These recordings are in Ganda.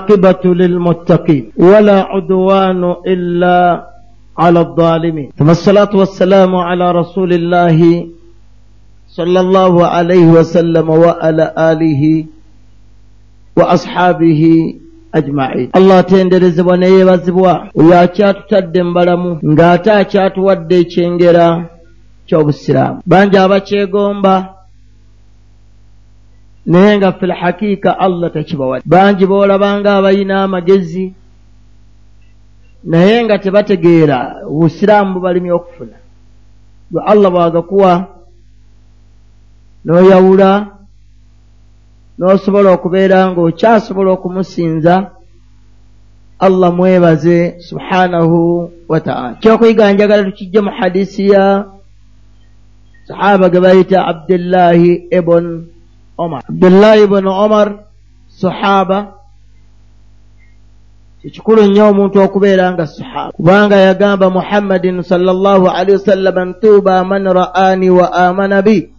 العاقبة للمتقين ولا عدوان إلا على الظالمين. ثم الصلاة والسلام على رسول الله صلى الله عليه وسلم وعلى آله وأصحابه ajmain allah atenderezebwa neyeebazibwa oyo akyatutadde mbalamu ng'ate akyatuwadde ekyengera ky'obusiraamu bangi abakyegomba naye nga fil hakiika allah takibawadde bangi boolabanga abalina amagezi naye nga tebategeera obusiraamu bubalimya okufuna. Gwe allah bwagakuwa n'oyawula n'osobola okubeera ng'okyasobola okumusinza allah mwebaze subhanahu wataala kyokuyiga njagala tukijje mu hadisi ya sahaba ge bayita abdullahi ibn omar. Abdullahi ibn omar sahaba. Kikikulu nnyo omuntu okubeera nga sahaba. Kubanga yagamba muhammadin sallallahu alaihi wasallama ntuuba man ra'ani wa amana bi.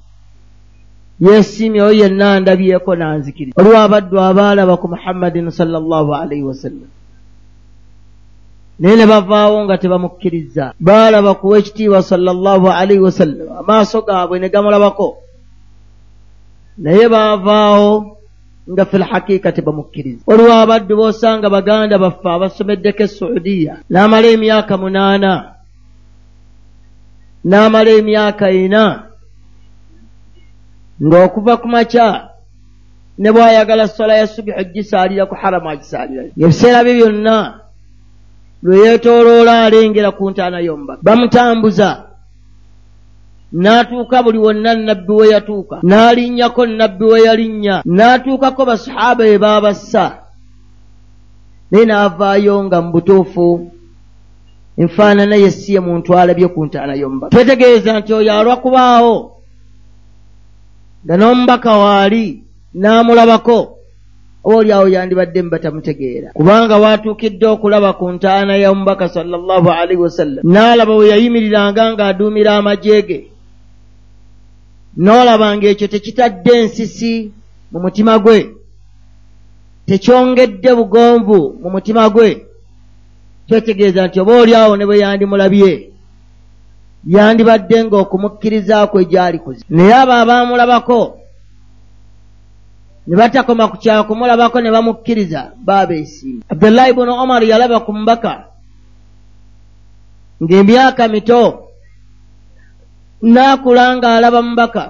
Yeesiimye oyo yenna ndabyeko nanzikiri oliwo abaddu abaalaba ku muhammadin salllahu alaihi wasallam naye ne bavaawo nga tebamukkiriza. Baalaba kuwa ekitiibwa salllahu alaihi wasallam amaaso gaabwe ne gamulabako naye baavaawo nga fi lhaqiika tebamukkiriza oliwo abaddu boosanga baganda baffe abasomeddeko esaudiya n'amala emyaka munaana n'amala emyaka ena ng'okuva ku makya ne bw'ayagala sola ya subihi ogisaalira ku haramu agisaalirayo ebiseera bye byonna lwe yeetooloola alengera ku ntaana yombaka bamutambuza n'atuuka buli wonna nnabbi we yatuuka. N'alinnyako nnabbi we yalinnya. N'atuukako basahaba be baabassa naye n'avaayo nga mu butuufu enfaanana ye si ye muntu alabye ku ntaana yombaka twetegeeza nti oyo alwakubaawo nga n'omubaka waali n'amulabako oba oli awo yandibadde mu batamutegeera. Kubanga waatuukidde okulaba ku ntaana ya mubaka sallallahu alaihi wasallam n'alaba we yayimiriranga ng'aduumira amagye ge n'olaba ng'ekyo tekitadde ensisi mu mutima gwe. Tekyongedde bugonvu mu mutima gwe. Twetegeeza nti oba oli awo ne bwe yandimulabye yandibadde ng'okumukkiriza kwe gyali kuzi naye abo abaamulabako ne batakoma ku kyakumulabako ne bamukkiriza baabeesiima. Abdullahi bunu omar yalaba ku mubaka ng'emyaka mito n'akula ng'alaba mubaka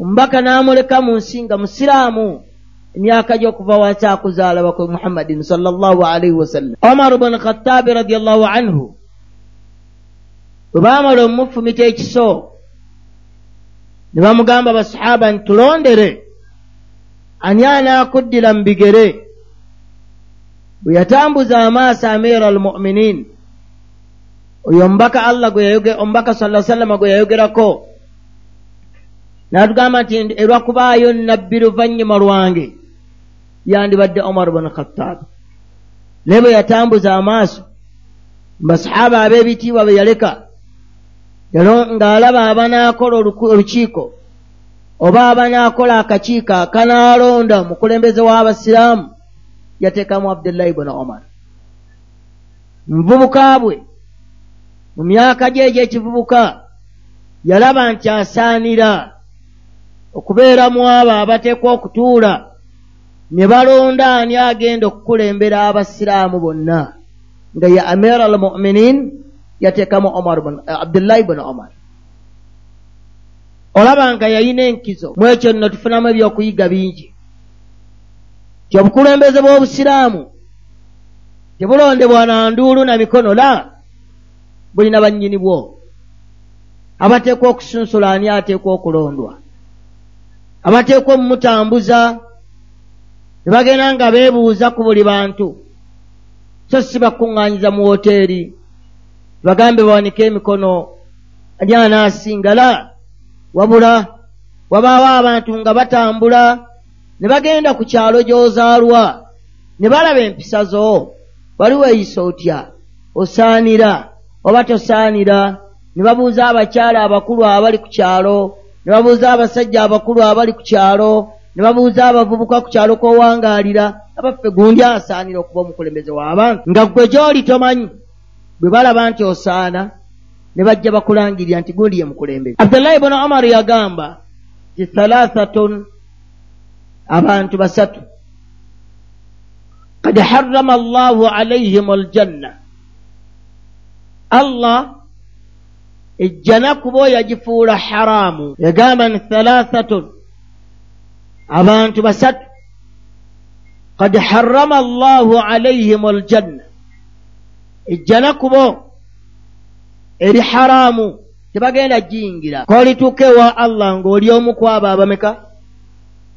omubaka n'amuleka mu nsi nga musiraamu emyaka gy'okuva wansi akuzaala ku muhammadin sallallahu alaihi wasallam omar bun khattabi radiallahu anhu bwe baamala omufumita ekiso ne bamugamba basahaba nti tulondere ani anaakuddira mu bigere? Bwe yatambuza amaaso amiira almuminin oyo omubaka allah omubaka sa sallama gwe yayogerako. N'atugamba nti erwakubaayo nabbi luvannyuma lwange. Yandibadde omar bun khattab. Naye bwe yatambuza amaaso basahaba ab'ebitiibwa be yaleka ng'alaba abanaakola olukiiko oba abanaakola akakiiko akanaalonda omukulembeze w'abasiraamu yateekamu abdullahi bunu omar. Mububuka bwe mu myaka gye egy'ekivubuka yalaba nti asaanira okubeeramu abo abateekwa okutuula ne balonda ani agenda okukulembera abasiraamu bonna? Nga ye amira al muminin yateekamu abdullahi bunu omar. Olaba nga yayina enkizo mu ekyo nno tufunamu ebyokuyiga bingi. Ti obukulembeze bw'obusiraamu tebulondebwa na nduulu na mikono la bulina bannyini bwo. Abateekwa okusunsula ani ateekwa okulondwa? Abateekwa omumutambuza ne bagenda nga beebuuza ku buli bantu. So si bakuŋŋaanyiza mu woteeri. Bagambe bawanike emikono. Ani anaasinga? La wabula wabaawo abantu nga batambula ne bagenda ku kyalo gy'ozaalwa ne balaba empisa zo. Wali weeyisa otya osaanira oba tosaanira ne babuuza abakyala abakulu abali ku kyalo ne babuuza abasajja abakulu abali ku kyalo ne babuuza abavubuka ku kyalo kw'owangaalira abaffe gundi asaanira okuba omukulembeze w'abantu nga gwe gy'oli tomanyi bwe balaba nti osaana ne bajja bakulangirira nti gundi ye mukulembeze. Abdullahi bunu omar yagamba ti thalathatun abantu basatu. Kad harrama allahu alaihim aljanna allah ejjana kuba yagifuula haraamu yagamba ni thalathatun abantu basatu. Kad harrama allahu alaihim aljanna. Ejjana kubo eri haraamu tebagenda giyingira kolituuka ewa allah ng'oli omu kwabo abameka?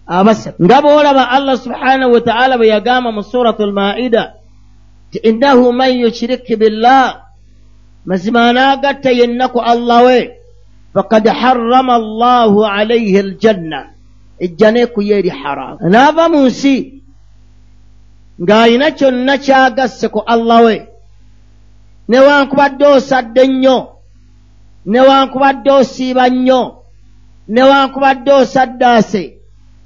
Abasatu. Nga boolaba allah subhanahu wataala bwe yagamba mu suratu lmaida ti innahu man yushrik billah mazima anaagatta yenna ku allah we fakad harrama allahu alaihi aljanna ejjana ekuye eri haraamu anaava mu nsi ng'alina kyonna kyagasse ku allah we newankubadde osadde nnyo newankubadde osiiba nnyo newankubadde osaddaase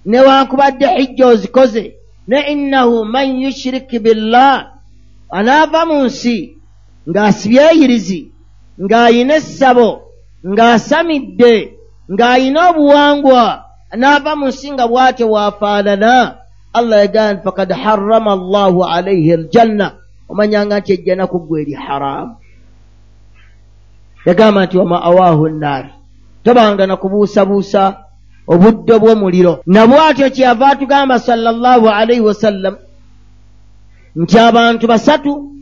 newankubadde hijja ozikoze ne innahu man yushiriki billah anaava mu nsi ng'asibye eyirizi ng'ayina essabo ng'asamidde ng'ayina obuwangwa anaava mu nsi nga bw'atyo waafaanana allah yagamba nti fakad harrama allahu alaihi aljanna. Omanyanga nti ejjana kuggwa eri haramu yagamba nti wamaawahu nnaari tobanga nakubuusabuusa obudde bw'omuliro. Nabwatyo kyeyava atugamba sallallahu alaihi wasallam nti abantu basatu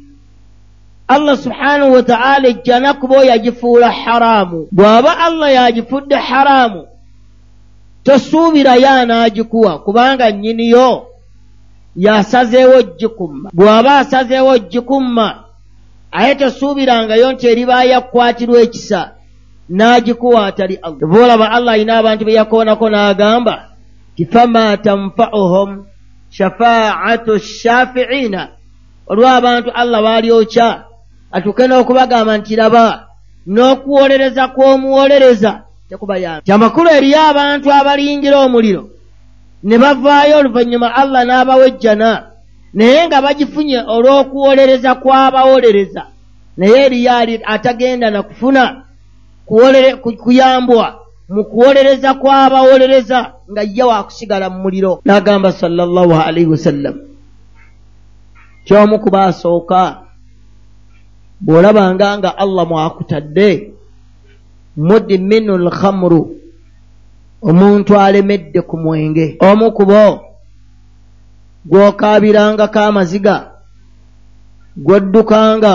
allah subhanahu wataala ejjana kuba yagifuula haramu bw'aba allah yagifudde haramu tosuubirayo anaagikuwa kubanga nnyiniyo yasazeewo gikumma. Bw'aba asazeewo gikumma aye tosuubirangayo nti eriba yakwatirwa ekisa n'agikuwa atali allah. Boolaba allah alina abantu be yakoonako n'agamba ti fama tanfauhum shafaatu shafiina. Olw'abantu allah baalyokya atuuke n'okubagamba nti raba n'okuwolereza kw'omuwolereza tekubayamba ti amakulu eriyo abantu abalingira omuliro ne bavaayo oluvannyuma allah n'abawejjana naye nga bagifunye olw'okuwolereza kw'abawolereza naye eriyo atagenda nakufuna kuyambwa mu kuwolereza kw'abawolereza nga ye waakusigala mu muliro. N'agamba sallallahu alaihi wasallam kyomu kuba asooka bw'olabanga nga allah mwakutadde mudminu lkhamru omuntu alemedde ku mwenge. Omu ku bo gw'okaabirangako amaziga gw'oddukanga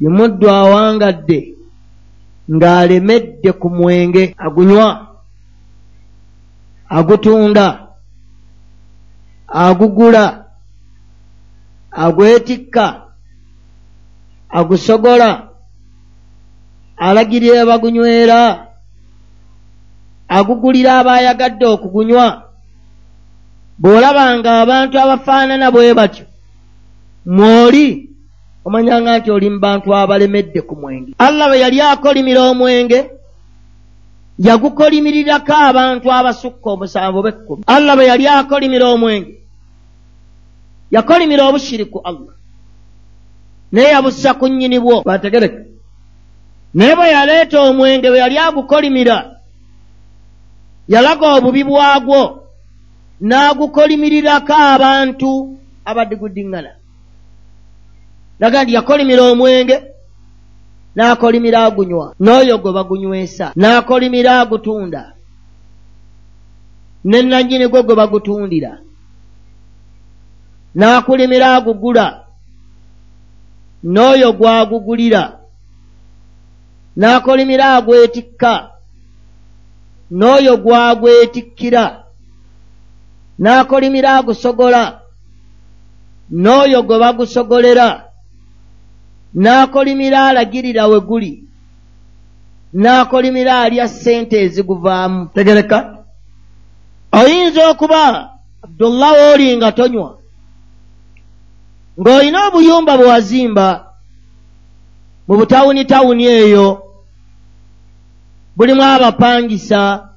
yemuddu awangadde ng'alemedde ku mwenge. Agunywa agutunda agugula agwetikka agusogola alagirira bagunywera agugulira abaayagadde okugunywa bw'olabanga abantu abafaanana bwe batyo mwoli omanyanga nti oli mu bantu abalemedde ku mwenge. Allah bwe yali akolimira omwenge yagukolimirirako abantu abasukka omusanvu b'ekkumi allah bwe yali akolimira omwenge yakolimira obushiriku allah naye yabussa ku nnyini bwo. Bategereka naye bwe yaleeta omwenge bwe yali agukolimira yalaga obubi bwagwo n'agukolimirirako abantu abadiguddiŋŋana laga nti yakolimira omwenge n'akolimira agunywa n'oyo gwe bagunywesa n'akolimira agutunda ne nannyini gwe gwe bagutundira n'akulimira agugula n'oyo gwagugulira n'akolimira agwetikka n'oyo gwagwetikkira n'akolimira agusogola n'oyo gwe bagusogolera n'akolimira alagirira we guli n'akolimira alya ssente eziguvaamu. Tegereka. Oyinza okuba abdullah wooli nga tonywa ng'olina obuyumba bwe wazimba mu butawuni tawuni eyo bulimu abapangisa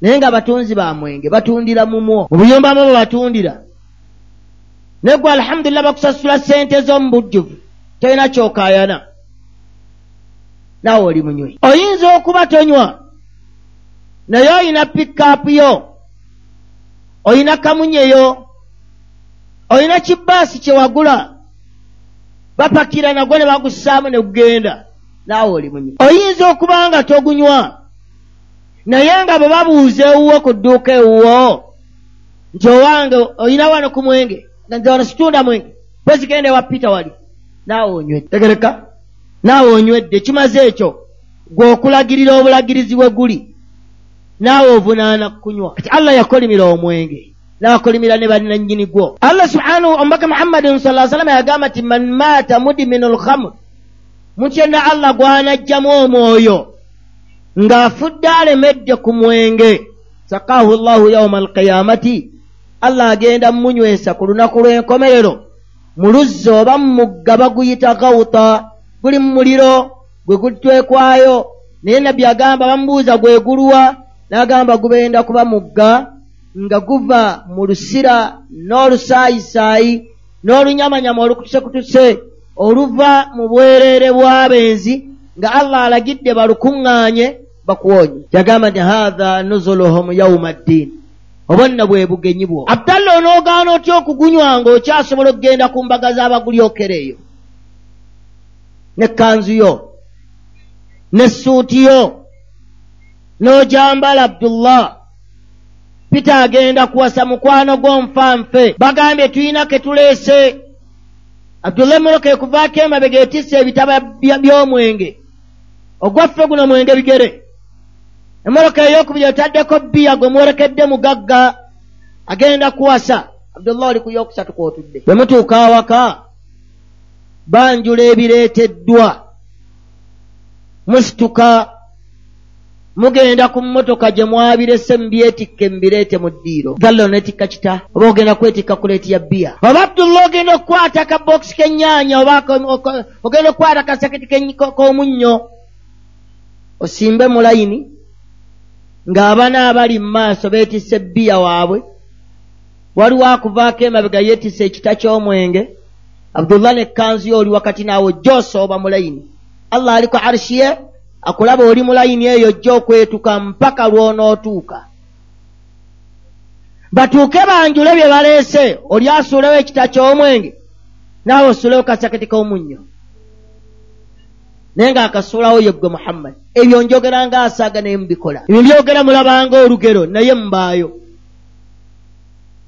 naye nga batunzi ba mwenge batundira mumwo mu buyumba mu bwe batundira. Naye gwe alhamdulillah bakusasula sente z'omu bujjuvu tolina kyokaayana. Naawe oli munywi. Oyinza okuba tonywa naye oyina pikkaapu yo oyina kamunyeyo oyina kibaasi kye wagula? Bapakira nagwo ne bagussaamu ne gugenda. Naawe oli munywi oyinza okuba nga togunywa? Naye nga bwe babuuza ewuwo ku dduuka ewuwo nti owange oyina wano ku mwenge nze wano situunda mwenge pwezigenda ewa piita wali naawe onywedde. Tegereka. Naawe onywedde. Kimaze ekyo gweokulagirira obulagirizi bwe guli naawe ovunaana kunywa. Kati allah yakolimira omwenge n'akolimira ne bannannyini gwo. Allah subhanahu omubaka muhammadin sa salama yagamba nti man maata mudiminu lhamr mutyenna allah gwanajjamu omwoyo ng'afudde alemedde ku mwenge sakahu llahu yauma alqiyamati allah agenda mumunywesa ku lunaku lw'enkomerero mu luzzi oba mu mugga baguyita gawuta guli mu muliro gwe gutwekwayo naye nabbi agamba bamubuuza gweguluwa n'agamba gubenda kuba mugga nga guva mu lusira n'olusaayisaayi n'olunyamanyama olukutusekutuse oluva mu bwereere bw'abenzi nga allah alagidde balukuŋŋaanye bakuwonye. Yagamba nti haatha nuzuluhum yauma ddiini oba nna bwe bugenyi bwo. Abdalla onoogaana otya okugunywa ng'okyasobola okugenda ku mbaga z'abagulyokera eyo n'ekkanzu yo n'essuuti yo n'ojambala abdullah pita agenda kuwasa mukwano gw'omufanfe bagambye tulina ke tuleese. Abdullah emmotoka ekuvaako emabega etisse ebitaba by'omwenge. Ogwaffe guno mwenge bigere. Emmotoka ey'okubiri otaddeko bbiya gwe mwolekedde mugagga agenda kuwasa. Abdullah oli ku yokusatu kwotudde. Bwe mutuuka awaka banjula ebireeteddwa. Musituka mugenda ku mmotoka gye mwabirese mubyetikke mubireete mu ddiiro. Gallo netikka kita oba ogenda kwetikka kuleeti ya bbiya. Oba abdullah ogenda okukwata kabokisi k'ennyaanya oba ogenda okukwata kasaketi k'omunnyo osimbe mu layini ng'abana abali mu maaso beetisse bbiya waabwe. Waliwo akuvaako emabega yeetisse ekita ky'omwenge. Abdullah nekkanzu yo oli wakati naawe ojja osooba mu layini. Allah ali ku arshi ye akulaba oli mu layini eyo ojja okwetuka mpaka lw'onootuuka. Batuuke banjule bye baleese oli asuulewo ekita ky'omwenge naawe osuulewo kasaketi k'omunnyo. Naye ng'akasuulawo ye ggwe muhammadi ebyo njogera ng'asaaga naye mubikola ebyo mbyogera mulabanga olugero naye mbaayo.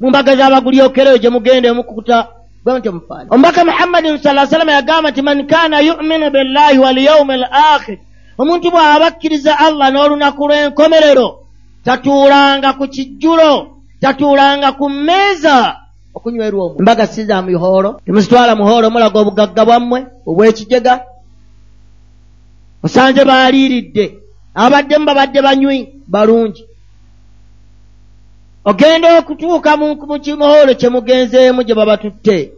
Mu mbaga z'abagulyokereyo gye mugenda emukuta bwentyo mufaani omubaka muhammadin sa salama yagamba nti man kaana yuminu billahi walyaumi al akhir omuntu bw'aba akkiriza allah n'olunaku lw'enkomerero tatuulanga ku kijjulo tatuulanga ku mmeeza. Okunywerwa omu embaga si za mihoolo temuzitwala muhoolo mulaga obugagga bwammwe obw'ekijega osanze baaliiridde abaddemu babadde banywi balungi. Ogenda okutuuka mu kimuhoolo kye mugenzeemu gye babatutte.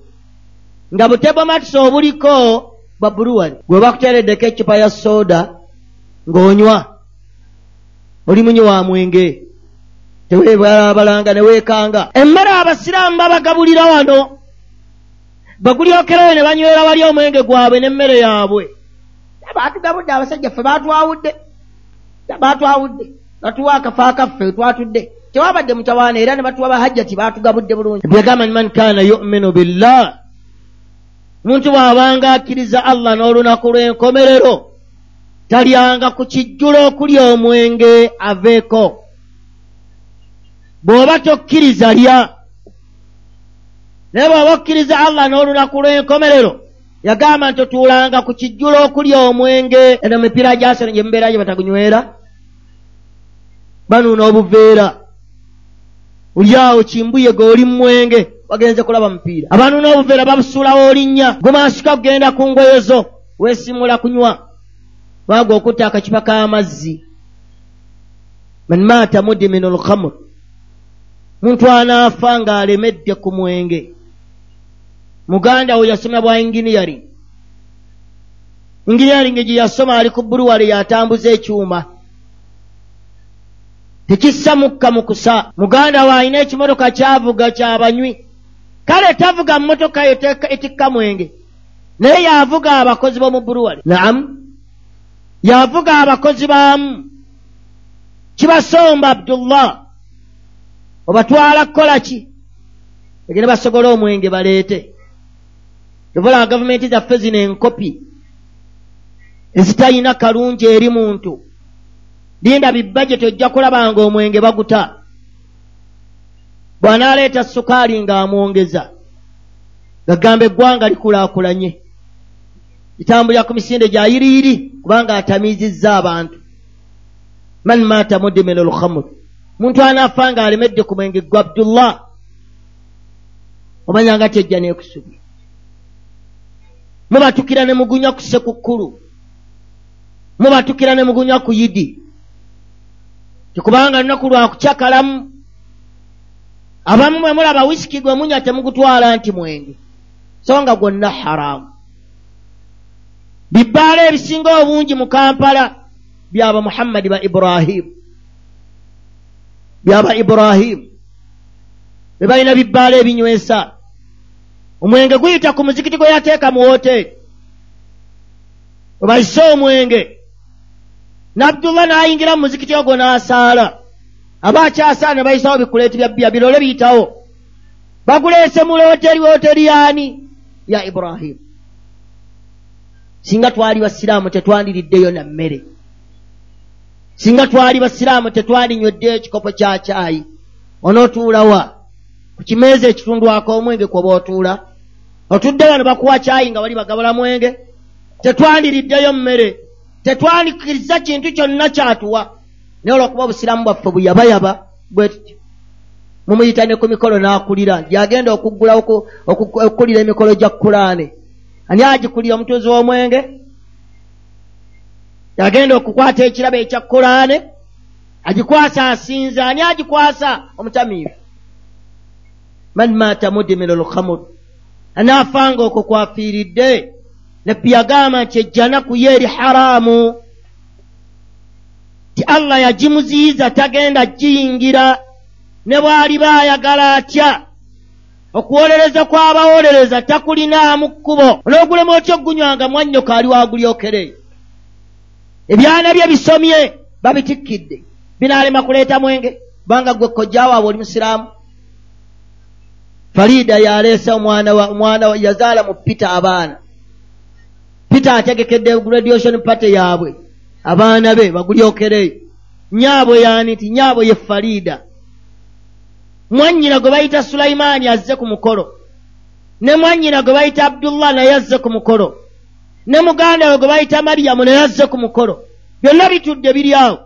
Nga butebomatusa obuliko babuluwali gwe bakuteereddeko eccupa ya sooda ng'onywa. Oli munyi wa mwenge. Teweebalabalanga ne weekanga. Emmere abasiraamu babagabulira wano. Bagulyokerayo ne banywera wali omwenge gwabwe n'emmere yaabwe. Baatugabudde abasajja ffe baatwawudde. Baatwawudde. Batuwa akafa akaffe twatudde. Tewabadde mutawaana era ne batuwa bahajjati baatugabudde bulungi. Byagamba ni man kaana yuminu billah. Omuntu bw'abanga akkiriza allah n'olunaku lw'enkomerero talyanga ku kijjulo okulya omwenge aveeko. Bw'oba tokkiriza lya naye bw'oba okkiriza allah n'olunaku lw'enkomerero yagamba nti otuulanga ku kijjulo okulya omwenge eno emipiira gyaseno gye mubeera gye batagunywera banuuna obuveera. Oli awo kimbuye ge oli mumwenge bagenze kulaba mupiira. Abanuuna obuveera babusuulawo olinnya gumansika kugenda ku ngoye zo weesimula kunywa baga okutta akacupa k'amazzi. Man maata mudiminu lkhamr muntu anaafa ng'alemedde ku mwenge. Muganda we yasoma bwa inginiyaring inginiyaring gye yasoma ali ku buluwale yatambuza ekyuma. Tekissa mukka mukusa muganda we alina ekimotoka kyavuga kyabanywi. Kale tavuga mmotoka etikka mwenge. Naye yavuga abakozi b'omu buruwali naamu yavuga abakozi baamu. Kibasomba abdullah. Obatwala kukola ki? Egende basogola omwenge baleete. Tovola gavumenti zaffe zino enkopi ezitalina kalungi eri muntu. Linda bibbaje tojja kulabanga omwenge baguta. Bw'anaaleeta sukaali ng'amwongeza gagamba eggwanga likulaakulanye. Litambulira ku misinde gya yiriiri kubanga atamiizizza abantu. Man maata mudimin olkhamur muntu anaafa nga alemedde ku mwenge gwa abdullah omanyanga tejja neekusubi mubatukira ne mugunya ku sekukkulu. Mubatukira ne mugunya ku yidi. Tikubanga lunaku lwakucyakalamu abamu bwe mulaba wisiki gwe munya temugutwala nti mwenge. So nga gwonna haramu bibbaala ebisinga obungi mu kampala byaba muhammadi ba iburahimu byaba iburahimu be balina bibbaala ebinywesa. Omwenge guyita ku muzikiti gwe yateeka mu woteeri webayise omwenge. Nabdullah n'ayingira mu muzikiti ogwo n'asaala. Aba akyasaala ne bayisawo bikuleeti bya bbiya birole biyitawo. Baguleese mu woteeri woteeri yaani? Ya iburahimu singa twali basiraamu tetwandiriddeyo na mmere. Singa twali basiraamu tetwandinyweddeyo ekikopo kya kyayi onootuulawa ku kimeeza ekitundwako omwenge kwoba otuula otudde wano bakuwa kyayi nga wali bagabula mwenge. Tetwandiriddeyo mmere. Tetwandikiriza kintu kyonna kyatuwa. Naye olwokuba obusiraamu bwaffe buyabayaba bwe tutyo. Mumuyita ne ku mikolo n'akulira. Gyagenda okuggulawo okukulira emikolo gya kulaane ani agikulira omutunzi w'omwenge? Yagenda okukwata ekirabo ekya kulaane agikwasa asinza ani agikwasa? Omutamiivu. Man maata mudimira olukhamur anaafanga okwo kwafiiridde nabbi yagamba nti ejjanaku ye eri haraamu ti allah yagimuziyiza tagenda giyingira. Ne bw'aliba ayagala atya okuwolereza kw'abawolereza takulinaamu kkubo. Onoogulema otya ogunywanga mwannyoka ali wagulyokere ebyana bye bisomye babitikkidde. Binaalema kuleeta mwenge kubanga gwe kojjaawaabwe oli musiraamu. Faliida yaleese omwana yazaala mu pita abaana. Pita ategekedde graduation pate yaabwe. Abaana be bagulyokereyo nyaabwe yaani ti nyaabwe ye faliida mwannyina gwe bayita sulaimaani azze ku mukolo. Ne mwannyina gwe bayita abdullah naye azze ku mukolo. Ne muganda we gwe bayita mariyamu naye azze ku mukolo. Byonna bitudde biri awo.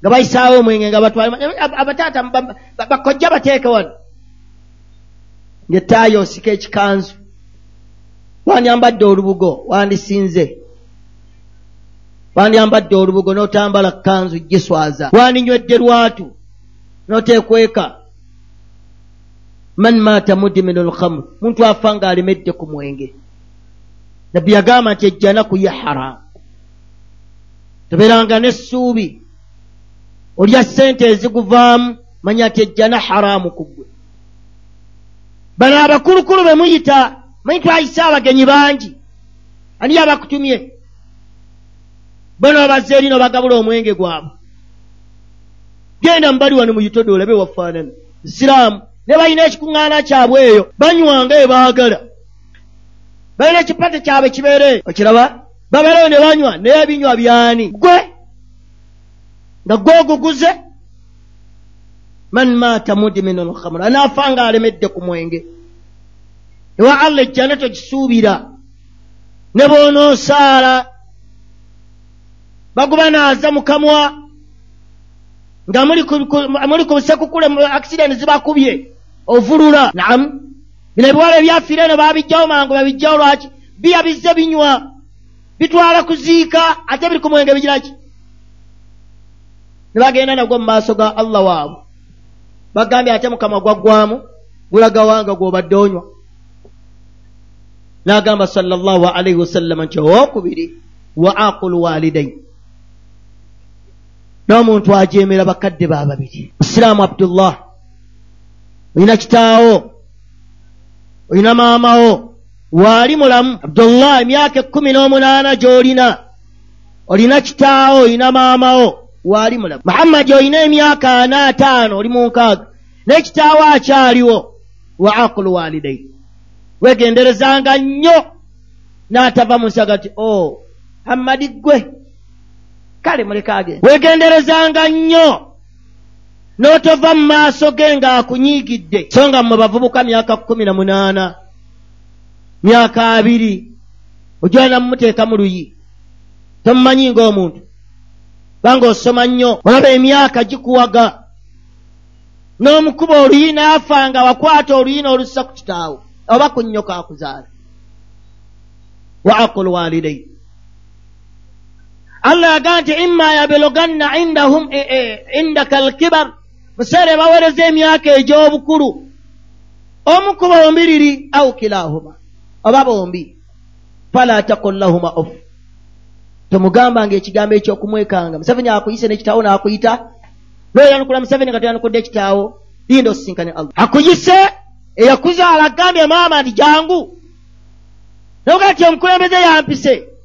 Nga bayisaawo omwenge nga batwabataata bakojja bateeke wano. Ngaettaaya osika ekikanzu. Wanyambadde olubugo wandisinze. Wanyambadde olubugo n'otambala kanzu giswaza wandinywedde lwatu n'oteekweka man maata mudimin olkhamr muntu afa nga alemedde ku mwenge. Nabbi yagamba nti ejjanaku ye haramu toberanga n'essuubi. Olya ssente eziguvaamu manya nti ejjana haramu ku ggwe. Bano abakulukulu be muyita manyi twayise abagenyi bangi. Ani abakutumye bano abazze erino bagabula omwenge gwabwe genda mubali wano muyitode olabe wafaanana. Siraamu ne balina ekikuŋŋaana kyabwe eyo banywanga ebaagala balina ekipate kyabwe kibeere okiraba babeereyo ne banywa naye ebinywa byani? Gwe! Nga gwoguguze man maata mudimin olkhamr anaafa nga alemedde ku mwenge. Ewa allah ejjana togisuubira ne boonoosaala baguba naaza mukamwa nga muli ku busekukule akisidenti zibakubye ovulula. Naamu bino ebiwala ebyafiire eno babijjawo mangu babijjawo lwaki? Biya bizze binywa bitwala kuziika ate biri ku mwenge bigiraki? Ne bagenda nagwo mu maaso ga allah waabwe bagambye ate mukama gwaggwamu gulaga wanga gwobadde onywa. N'agamba sallallahu alaihi wasallama nti owokubiri wa aqulu walidain n'omuntu ajeemera bakadde ba babiri. Musiraamu abdullah. Olina kitaawo? Olina maamawo? Waali mulamu? Abdullah emyaka ekkumi n'omunaana gy'olina. Olina kitaawo? Olina maamawo? Waali mulamu. Muhammadi olina emyaka ana ataano oli mu nkaaga. N'ekitaawo akyaliwo? Wa aqulu walidai wegenderezanga nnyo. N'atava mu nsaga ti o oh, hammadi ggwe kale muleka agenda wegenderezanga nnyo. N'otova mu maaso ge ng'akunyiigidde. So nga mmwe bavubuka myaka kkumi na munaana myaka abiri. Ojwala mumuteeka mu luyi. Tomumanyi ng'omuntu. Banga osoma nnyo. Olaba emyaka gikuwaga. N'omukuba oluyi n'afa nga wakwata oluyi n'olussa ku kitaawo. Oba ku nnyo kaakuzaala wa aqul walidai allah yagaa nti imma yabluganna indahum e, e, indaka alkibar museere bawereza emyaka egy'obukulu omu ku bombi riri au kilahuma. Oba bombi fala takul lahuma of tomugambanga ekigambo ekyokumwekanga. Museveni akuyise nekitaawo n'akuyita. Noyanukula museveni nga toyanukudde ekitaawo linda osisinkane allah. Akuyise eyakuzaala agambye maama ndi jangu noga ti omukulembeze yampise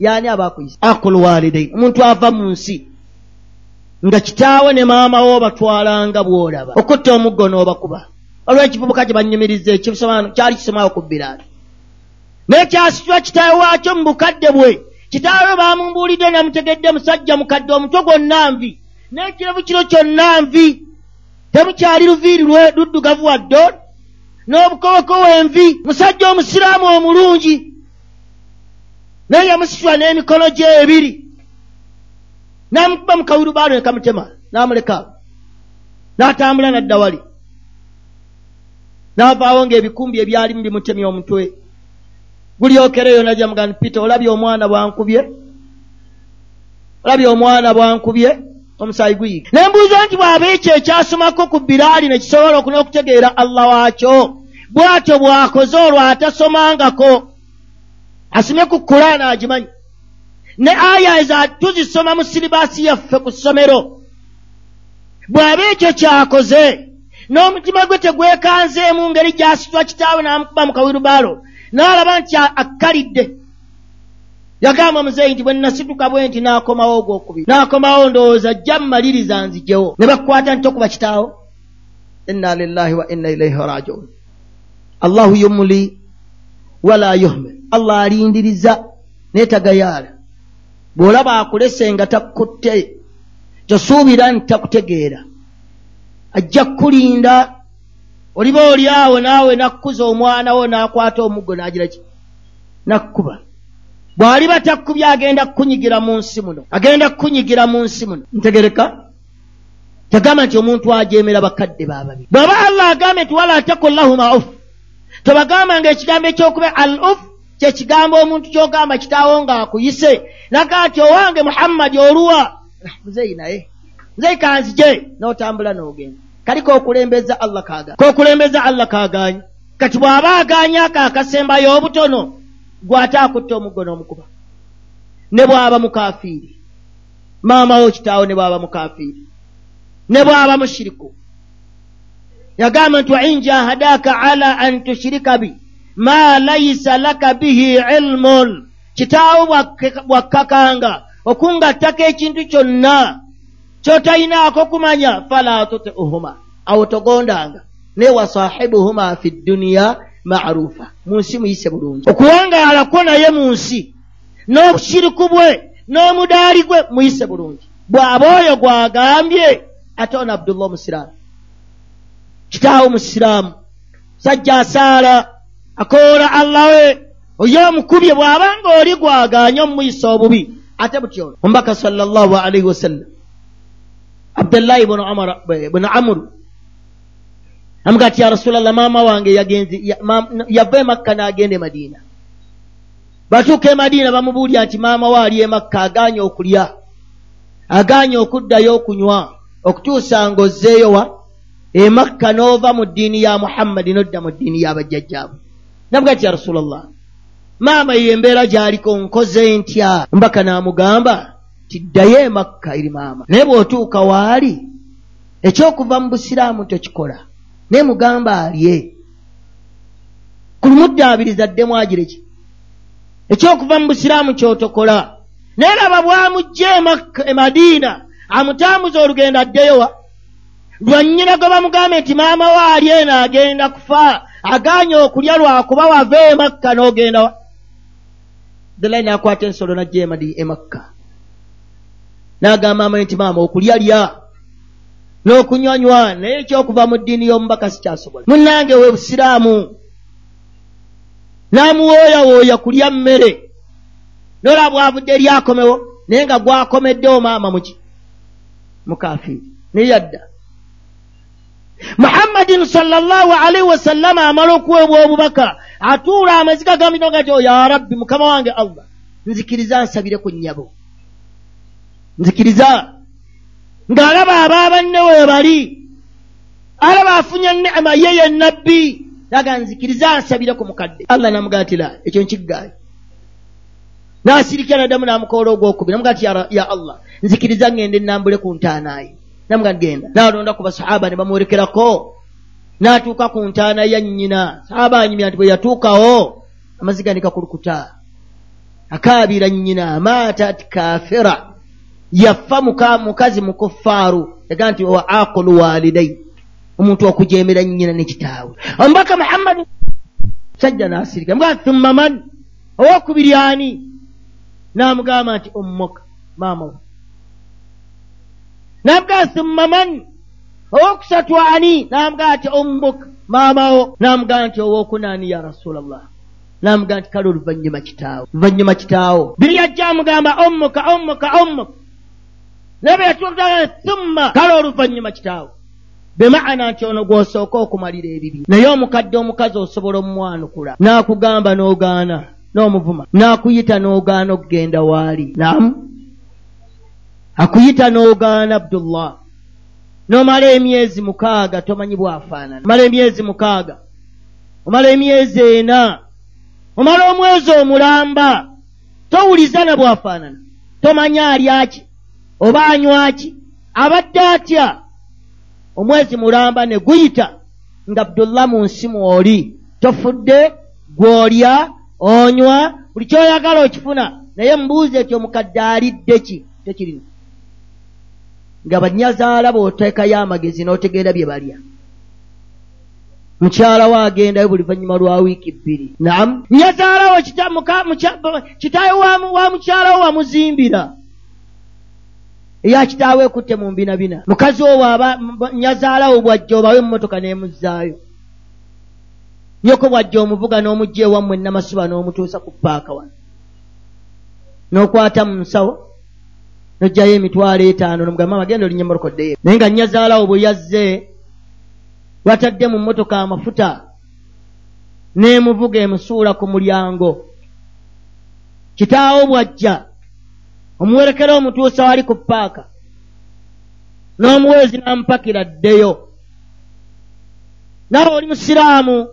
yani aba akuyise akul walidai omuntu ava mu nsi nga kitaawe ne maama wo batwalanga bwolaba. Okutta omuggo n'obakuba. Olw'ekivubuka gye banyumiriza kyali kisomaawo ku bbiraali naye kyasitula kitaawe waakyo mu bukadde bwe. Kitaawe bamumbuulidde namutegedde musajja mukadde omutwe gwonna nvi. N'ekirevu kiro kyonna nvi. Temukyali luviiri luddugavu waddo n'obukowekowe envi. Musajja omusiraamu omulungi naye yamusitula n'emikono gye ebiri. N'amukuba mu kawirubaalo ne kamutema n'amuleka. N'atambula n'adda wali. N'avaawo ng'ebikumbi ebyalimu bimutemya omutwe. Gulyokereyo najja mugandi pita olabye omwana bwankubye? Olabye omwana bwankubye? Omusaayi guyiga ne mbuuza nti bw'aba ekyo ekyasomako ku biraali ne kisobola okunokutegeera allah waakyo bw'atyo bw'akoze olwo atasomangako asomye ku kulaana agimanyi. Ne aya eza tuzisoma mu siribaasi yaffe ku ssomero. Bw'aba ekyo kyakoze n'omutima gwe tegwekanzeemu ngeri gy'asitwa kitaawe n'amukuba mu kawirubaalo n'alaba nti akkalidde. Yagamba muzeeyi nti bwe nasituka bwe nti n'akomawo ogwokubiri. N'akomawo ndowooza jja mmaliriza nzijewo ne bakukwata nti okuba kitaawo. Inna lillahi wa inna ilaihi rajiun allahu yumuli wala yuhmil allah alindiriza naye tagayaala. Bw'olaba akulese nga takkutte tosuubira nti takutegeera. Ajja kukulinda oliba oli awo naawe nakkuza omwana wo n'akwata omuggo n'agira ki? Nakkuba. Bw'aliba takkubya agenda kukunyigira mu nsi muno agenda kukunyigira mu nsi muno. Ntegereka. Tegamba nti omuntu ajeemera bakadde baababi bw'aba allah agambe nti wala takun lahuma uf tobagamba nga ekigambo ekyokuba al uf kyekigambo omuntu kyogamba kitaawo ng'akuyise nagaa nti owange muhammadi oluwa muzeyi naye. Muzeyi kanzije. N'otambula n'ogenda. Kali kokulembeza allah kaga kokulembeza allah kaganya kati bw'aba aganya ako akasembayo obutono gwate akutta omuggo n'omukuba ne bw'aba mukafiiri maamawo kitaawo ne bw'aba mukafiiri ne bw'aba mushiriku yagamba nti wain jahadaka ala an tushirika bi. Ma laisa laka bihi ilmun. Kitaawo bwakkakanga okungattako ekintu kyonna kyotalinaako kumanya fala tutiuhuma awo togondanga naye wasahibuhuma fi dduniya marufa. Mu nsi muyise bulungi okuwangaalako naye mu nsi n'obushiriku bwe n'omudaali gwe muyise bulungi bw'aba oyo gwagambye ate ono abdullah omusiraamu kitaawo musiraamu sajja asaala akoola allah we oyo omukubye bw'abanga oli gwaganye omumuyisa obubi ate butyono omubaka sallallahu alaihi wasallam abdullahi bunu amuru amuga ati ya rasulllah maama wange yava emakka n'agenda emadiina batuuka emadiina bamubuulya nti maama we ali emakka aganye okulya aganye okuddayo okunywa okutuusa nga ozzeeyowa emakka n'ova mu ddiini ya muhammadi n'odda mu ddiini y'abajjajjaabwe namuga ati ya rasulllah maama ye embeera gy'aliko nkoze ntya? Mbaka n'amugamba tiddayo emakka eri maama. Naye bw'otuuka waali ekyokuva mu busiraamu tokikola. Naye mugamba alye. Kulumuddaabiriza ddemu agireki ekyokuva mu busiraamu kyotokola. Naye laba bwamujja emadiina amutambuza olugendo addeyowa lwannyina gwe bamugambe nti maama we ali eno agenda kufa aganye okulya lwakuba wava emakka n'ogendawa abdullahi n'akwata ensolo najja emadi emakka n'agamba amaye nti maama okulya lya n'okunywanywa naye ekyokuva mu ddiini y'omubaka sikyasobola. Munnange we busiraamu n'amuwooyawooya kulya mmere nola bwavudde eryakomewo naye nga gwakomeddewo maama muki mukafiiri naye yadda muhammadin sallallahu alaihi wasallama amala okuweebwa obubaka atuula amaziga gambino gati o ya rabbi mukama wange allah nzikiriza nsabire ku nnyabo. Nzikiriza. Ng'alaba abaabanne weebali alaba afunye nema ye ye nabbi aga nzikiriza nsabire ku mukadde. Allah namugatira ekyo nkiggaayo. N'asirikira naddamu n'amukoola ogwokubiri namuga ti ya allah nzikiriza ngende nambule ku ntaanaayi namuga genda n'alonda ku basahaba ne bamuwerekerako n'atuuka ku ntaana ya nnyina. Sahaba anyumya nti bwe yatuukawo amaziga ne gakulukuta akaabira nnyina maatat kafira yafa mukazi mukuffaaru yagaa nti wa aqulu walidai omuntu okujemera nnyina nekitaawe omubaka muhammadi sajja nasirika. Mga thumma man? Owokubiri ani? Namugamba nti ommoka maamawo namugaa thumma man owokusatu ani namugaa nti ommuka maamawo namugaa nti owokunaani ya rasulllah namugaa nti kale oluvanyuma kitaawo luvanyuma kitaawo biri yajja amugamba ommuka ommuka naye bwe yatuaa thumma kale oluvanyuma kitaawo bemaana nti ono gw'osooka okumalira ebibi naye omukadde omukazi osobola omumwanukula n'akugamba n'ogaana n'omuvuma. N'akuyita n'ogaana okugenda waali. Namu akuyita n'ogaana abdullah. N'omala emyezi mukaaga tomanyi bwafaanana. Omala emyezi mukaaga omala emyezi ena omala omwezi omulamba towuliza na bwafaanana. Tomanya alyaki oba anywaki abadde atya? Omwezi mulamba ne guyita nga abdullah mu nsi mwoli. Tofudde gw'olya onywa buli kyoyagala okifuna naye mubuuze eti omukadde alidde ki? Tekirina nga banyazaala b'oteekayo amagezi n'otegeera bye balya. Mukyala wo agendayo buli vanyuma lwa wiiki bbiri. Namu nyazaalawo kitaawe wa mukyala wo wamuzimbira. Eyakitaawe ekutte mu mbinabina. Mukazi wo bwaba nyazaalawo bwajja obawe emmotoka n'emuzzaayo. Nyoko bwajja omuvuga n'omugja ewammwe namasuba n'omutuusa ku paaka wano. N'okwata mu nsawo n'ojjayo emitwalo etaano nomugamba mama genda olinya emmorokoddeyo naye nga nyazaalawo bwe yazze watadde mu mmotoka amafuta n'emuvuga emusuula ku mulyango. Kitaawo bwajja omuwerekera omutuusa wali ku paaka n'omuweezi n'amupakira ddeyo. Naawe oli musiraamu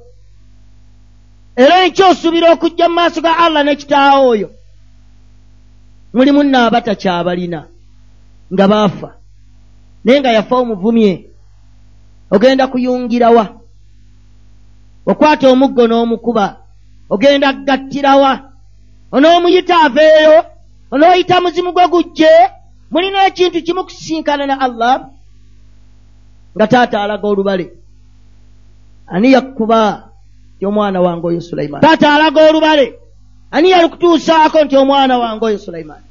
era enkyosuubira okujja mu maaso ga allah n'ekitaawo oyo mulimu naabatakyabalina nga baafa. Naye nga yafa omuvumye ogenda kuyungirawa okwata omuggo n'omukuba ogenda kugattirawa onoomuyita aveeyo? Onooyita muzimu gwe gujje? Mulina ekintu kimu kusisinkana na allah? Nga taata alaga olubale ani yakkuba nti omwana wange oyo sulaimaani taata alaga olubale ani yalikutuusaako nti omwana wange oyo sulaimaani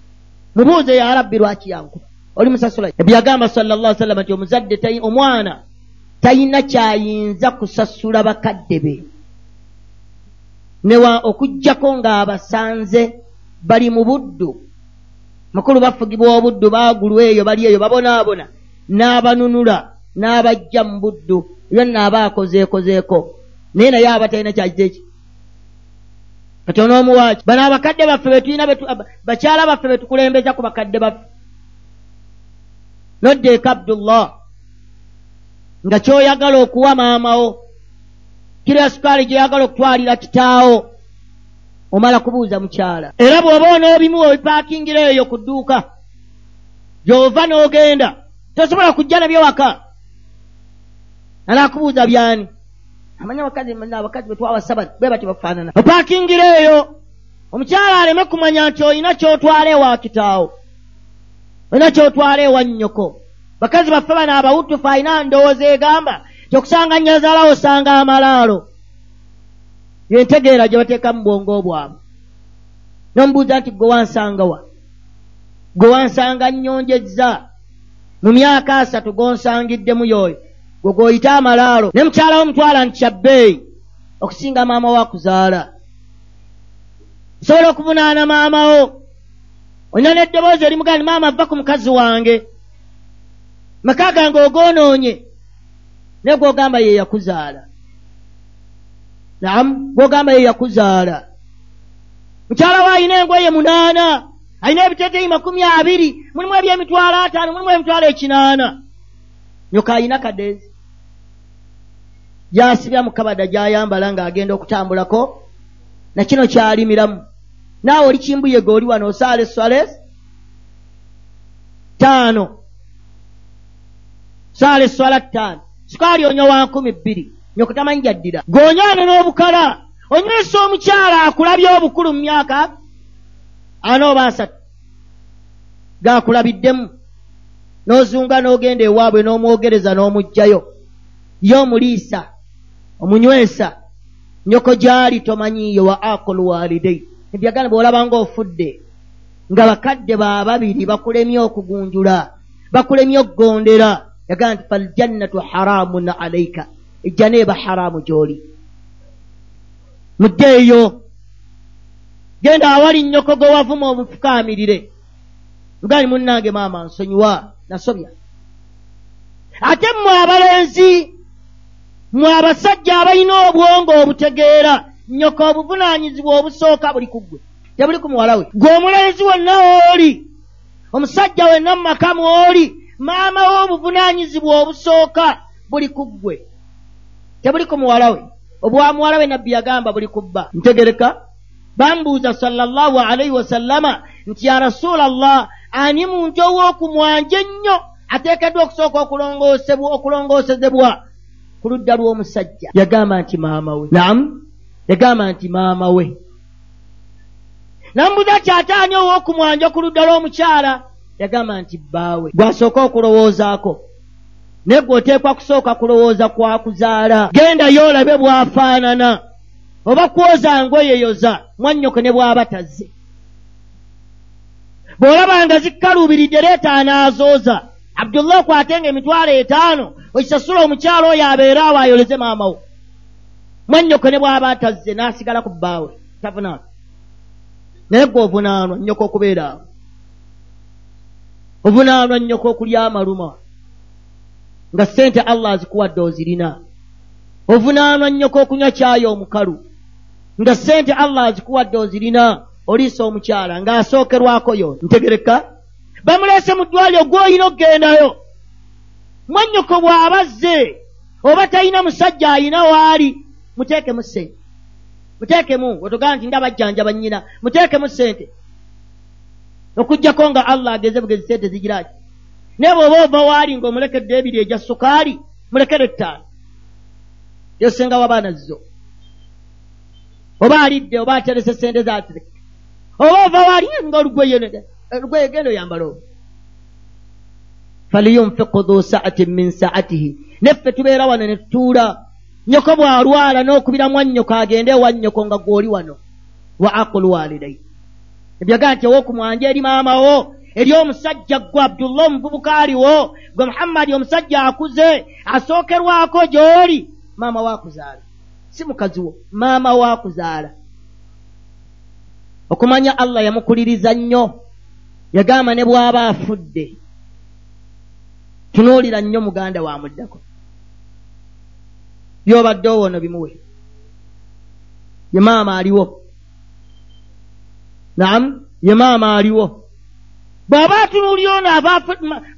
mubuuze ya rabbi lwaki yankuba? Oli musasula ebyagamba salla sallama nti omuzadde omwana talina kyayinza kusasula bakadde be. Newa okugjako ng'abasanze bali mu buddu mukulu bafugibwa obuddu baagulwa eyo bali eyo babonaabona n'abanunula n'abajja mu buddu byonna aba akozeekozeeko naye naye aba talina kyakiza eki kati onoomuwaaki bano abakadde baffe betulina bakyala baffe betukulembeza ku bakadde baffe. Noddeeka abdullah nga kyoyagala okuwa maamawo kiro ya sukaali gyoyagala okutwalira kitaawo omala kubuuza mukyala. Era bw'oba onoobimu obipaakingira eyo ku dduuka gy'ova n'ogenda tosobola kujja nabyo waka. Anaakubuuza byani amanya abakazi abakazi betwawasaba be bati bafaanana. Opaakingira eyo omukyala aleme kumanya nti olina kyotwala ewa kitaawo olina kyotwala ewa nnyoko. Bakazi baffe bano abawutufu alina ndowooza egamba kyokusanga nyazaalawo osanga amalaalo. Yentegeera gye bateeka mu bwongo bwabwe nomubuuza nti gwe wansangawa gwe wansanga nnyonjezza. Mu myaka asatu gonsangiddemu yoyo gwe gwoyita amalaalo. Ne mukyalawo mutwala nti kyabbeeyi okusinga maama wo akuzaala osobola okuvunaana maamawo olina n'eddoboozi erimugaa ni maama ava ku mukazi wange. Maka gange ogoonoonye. Naye gwogamba ye yakuzaala. Naamu gwogamba ye yakuzaala. Mukyala we alina engoye munaana. Alina ebiteteyi makumi abiri. Mulimu ebyemitwalo ataano mulimu emitwalo ekinaana. Nyoka alina kadeezi gyasibya mukabada gyayambala ng'agenda okutambulako nakino kyalimiramu. Naawe oli kimbuyega oli wano osaala eswales taano. Saala eswala ttaano sukaali onywa wa nkumi bbiri nyokutamanyi jaddira gonywana n'obukala onywesa omukyala akulabye obukulu mu myaka ana oba asatu. Gaakulabiddemu n'ozunga n'ogenda ewaabwe n'omwogereza n'omugjayo ye omuliisa omunywesa nyoko gyali tomanyiiyo wa akulu walidei ebyagana bw'olaba ng'ofudde nga bakadde baababiri bakulemye okugunjula bakulemye okugondera. Yagamba nti faljannatu haramun alaika ejja neeba haramu gy'oli. Muddeeyo genda awali nnyoko gwe wavuma obufukaamirire ugali munnange maama nsonyiwa nasobya ate mmwe abalenzi mmwe abasajja abalina obwongo obutegeera nnyoko obuvunaanyizibwa obusooka buli ku ggwe tebuli ku muwala we. Gwe omulenzi wonna wooli omusajja wenna mu maka mwoli maama we obuvunaanyizibwa obusooka buli ku ggwe tebuli ku muwala we. Obwa muwala we nabbi yagamba buli kubba ntegereka bambuuza sallallahu alaihi wasallama nti ya rasuula allah ani muntu ow'okumwanja ennyo ateekeddwa okusooka okulongoosezebwa ku ludda lw'omusajja. Yagamba nti maama we. Namu yagamba nti maama we. Namubuuza ti ate ani ow'okumwanja ku ludda lw'omukyala? Yagamba nti bbaawe. Gwasooka okulowoozaako. Naye gweoteekwa kusooka kulowooza kwakuzaala gendayo olabe bw'afaanana. Oba kwoza ngoyeyoza mwannyoko ne bw'aba tazze. Bw'olaba nga zikkaluubiridde leeta anaazooza abdullah okwatenga emitwalo etaano okisasula omukyalo oyo abeere awo ayoleze maamawo mwannyoko ne bw'aba atazze n'asigala ku bbaawe. Tavunaana naye gwe ovunaanwa nnyoko okubeera awo. Ovunaanwa nnyoko okulya amaluma. Nga ssente allah azikuwadde ozirina. Ovunaanwa nnyoko okunywa kyayo omukalu. Nga ssente allah azikuwadde ozirina oliisa omukyala ng'asookerwako yo. Ntegereka. Bamuleese mu ddwaliro gw'olina okgendayo mwannyoko bw'abazze oba talina musajja ayina waali muteekemu ssente. Muteekemu wetogamba nti ndabajjanjaba nnyina muteekemu ssente. Okugjako nga allah ageze bugezi ssente zigiraki naye bw'oba ova waali ng'omulekedde ebiri egya sukaali mulekere ettaano yosenga wabaana zo oba alidde oba aterese sente zatereke oba ova waali nga olugweye genda oyambala olwo faliyunfiku dhu saatin min saatihi neffe tubeera wano ne tutuula. Nyoko bw'alwala n'okubira mwannyoko agende ewa nnyoko nga gw'oli wano. Wa aqulu walidai ebyagaa nti ow'okumwanja eri maamawo eri omusajja gwe abdullah omuvubuka aliwo gwe muhammadi omusajja akuze asookerwako gy'oli maama waakuzaala si mukazi wo maama waakuzaala okumanya allah yamukuliriza nnyo. Yagamba ne bw'aba afudde tunuulira nnyo muganda wamuddako byobadde owono bimuwe. Ye maama aliwo. Naamu ye maama aliwo. Bw'aba atunuulira ono aba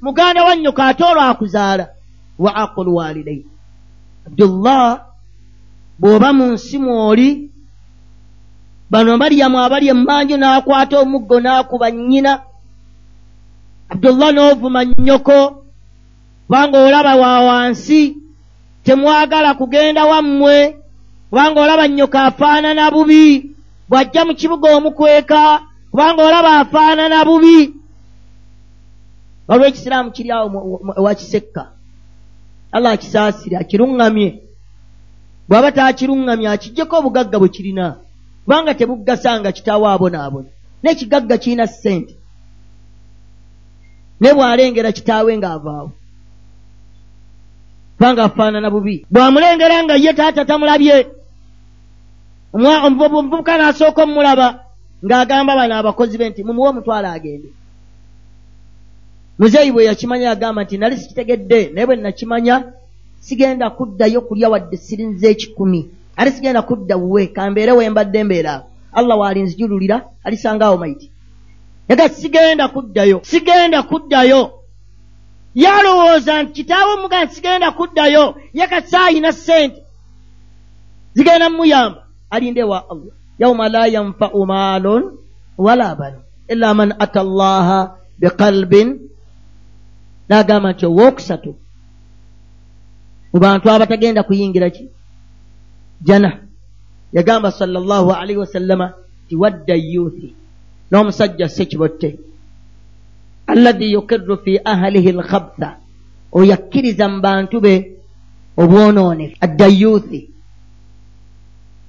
muganda wa nnyoka ate olwo akuzaala wa aqulu walidai abdullah bw'oba mu nsi mwoli bano maryamu abali emmanju n'akwata omuggo n'akuba nnyina. Abdullah n'ovuma nnyoko kubanga olaba wa wansi temwagala kugenda wammwe kubanga olaba nnyoka afaanana bubi bw'ajja mu kibuga omukweka kubanga olaba afaanana bubi. Waliwo ekisiraamu kiri awo ewakisekka allah akisaasire akiruŋŋamye. Bw'aba taakiruŋŋamye akijjeko obugagga bwe kirina kubanga tebuggasanga kitaawo abonaabona. N'ekigagga kirina ssente. Naye bw'alengera kitaawe ng'avaawo kubanga afaanana bubi. Bw'amulengera nga ye taata tamulabye omuvubuka n'asooka omulaba ng'agamba bano abakozi be nti mumuwe omutwalo agende. Muzeeyi bwe yakimanya yagamba nti nali sikitegedde naye bwe nakimanya sigenda kuddayo kulya wadde sirinza ekikumi. Ate sigenda kudda wuwe kambeere wembadde mbeera. Allah waalinzijululira alisangaawo maiti. Yaga sigenda kuddayo sigenda kuddayo yalowooza nti kitaawe omugaa sigenda kuddayo yakasaayina ssente. Zigenda mumuyamba alinde wa allah. Yauma la yanfau maalun wala banu illa man ata allaha biqalbin. N'agamba nti owookusatu mu bantu abatagenda kuyingira ki? Jana. Yagamba sallallahu alaihi wasallama ti wadda yuthi n'omusajja sekibotte alladhi yukirru fi ahlihi lkhabtha oyakkiriza mu bantu be obwonoonefu adda yuthi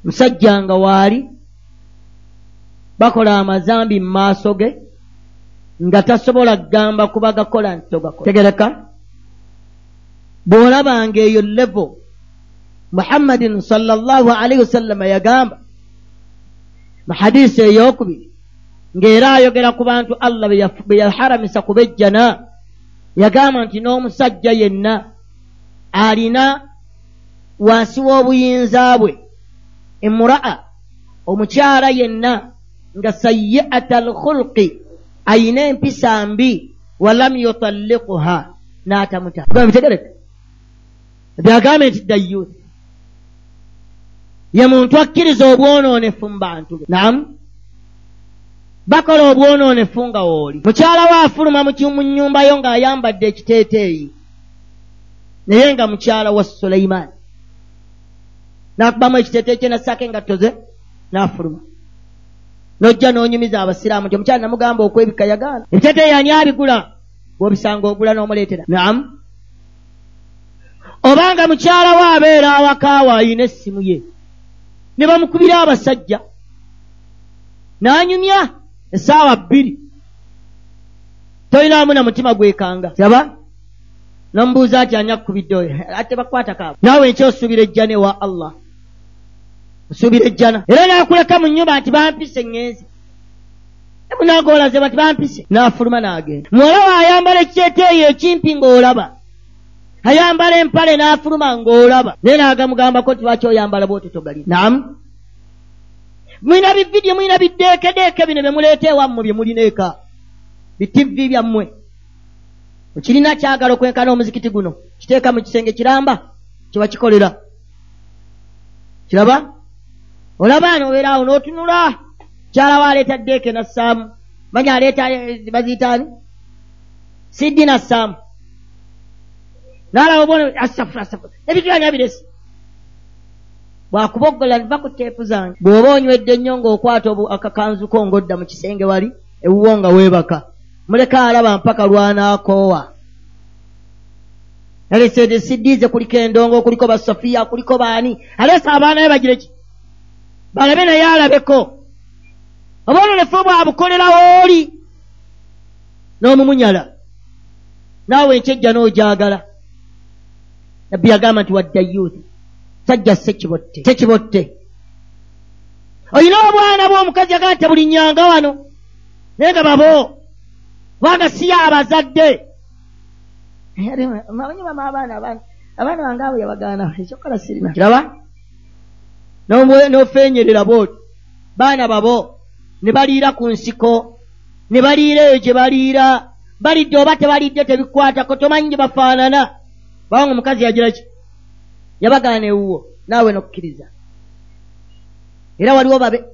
musajja nga waali bakola amazambi mu maaso ge nga tasobola kugamba kuba gakola nti togakola tegereka bw'olabanga eyo levo muhammadin salllahu alaihi wasallama yagamba mu hadisi eyokubiri ng'era ayogera ku bantu allah be yaharamisa kubejjana yagamba nti n'omusajja yenna alina wansi w'obuyinza bwe. Emuraa omukyala yenna nga sayi'ata alkhulqi ayina empisa mbi walam yutallikuha n'atamutaabitegereka byagambe nti dayyuth ye muntu akkiriza obwonoonefu mu bantu be. Namu bakola obwonoonefu nga wooli mukyala we afuluma mu nyumbayo ng'ayambadde ekiteeteeyi. Naye nga mukyala wa suleimaani n'akubamu ekiteeteeyi kye nassaako engatto ze n'afuluma. N'ojja n'onyumiza abasiraamu nti omukyala namugamba okwebika yagaana. Ebiteeteeyi ani abigula? Bw'obisanga ogula n'omuleetera. Namu obanga mukyala we abeera awakaawo ayina essimu ye ne bamukubira abasajja. N'anyumya essaawa bbiri. Tolinamu na mutima gwekanga. Saba nomubuuza ati ani akkubidde oyo? Ate bakwatakaabo naawe nkyo osuubira ejjana ewa allah? Osuubira ejjana era n'akuleka mu nnyumba nti bampise ŋŋenzi emunagoolaze bati bampise. N'afuluma n'agenda. Muwala we ayambala ekiteeteeyo ekimpi ng'olaba. Ayambala empale n'afuluma ng'olaba. Naye n'agamugambako ti lwaki oyambala bwototogali namu mulina bividiyo mulina biddeekedeeke bino bye muleeta ewammwe bye mulina eka bitivi byammwe. Okirina kyagala okwenkana omuzikiti guno. Kiteeka mu kisenge kiramba kiba kikolera. Kiraba? Olaba noobeeraawo n'otunula? Kyalawo aleeta ddeeke nassaamu. Manya aleeta baziyitaani siddi nassaamu. Naalaba obona asafura asafura ebitulanya biresi bwakuboggola nva ku teepu zange. Bw'oba onywedde nnyo ng'okwata akakanzuko ng'odda mu kisenge wali ewuwo nga weebaka muleka alaba mpaka lwanaakoowa aleesedde siddiize kuliko endongo kuliko basofiya kuliko baani? Aleesa abaana be bagire ki? Balabe naye alabeko. Oba ononefu bwabukolerawo oli n'omumunyala naawe enkyejja n'ojagala. Nabbi yagamba nti wadda yuuthi sajja sekibotte sekibotte olina obwana bw'omukazi yagala nti buli nyanga wano naye nga babo kubanga siya abazadde manyi bama abaana abaana abaana bange abo yabagaana ekyokola sirina kiraba? N'ofenyerera booti baana babo ne baliira ku nsiko ne baliira eyo gye baliira balidde oba tebalidde tebikwatako tomanyi gye bafaanana. Kubanga omukazi yagira ki yabagaana ewuwo naawe nokkiriza. Era waliwo babe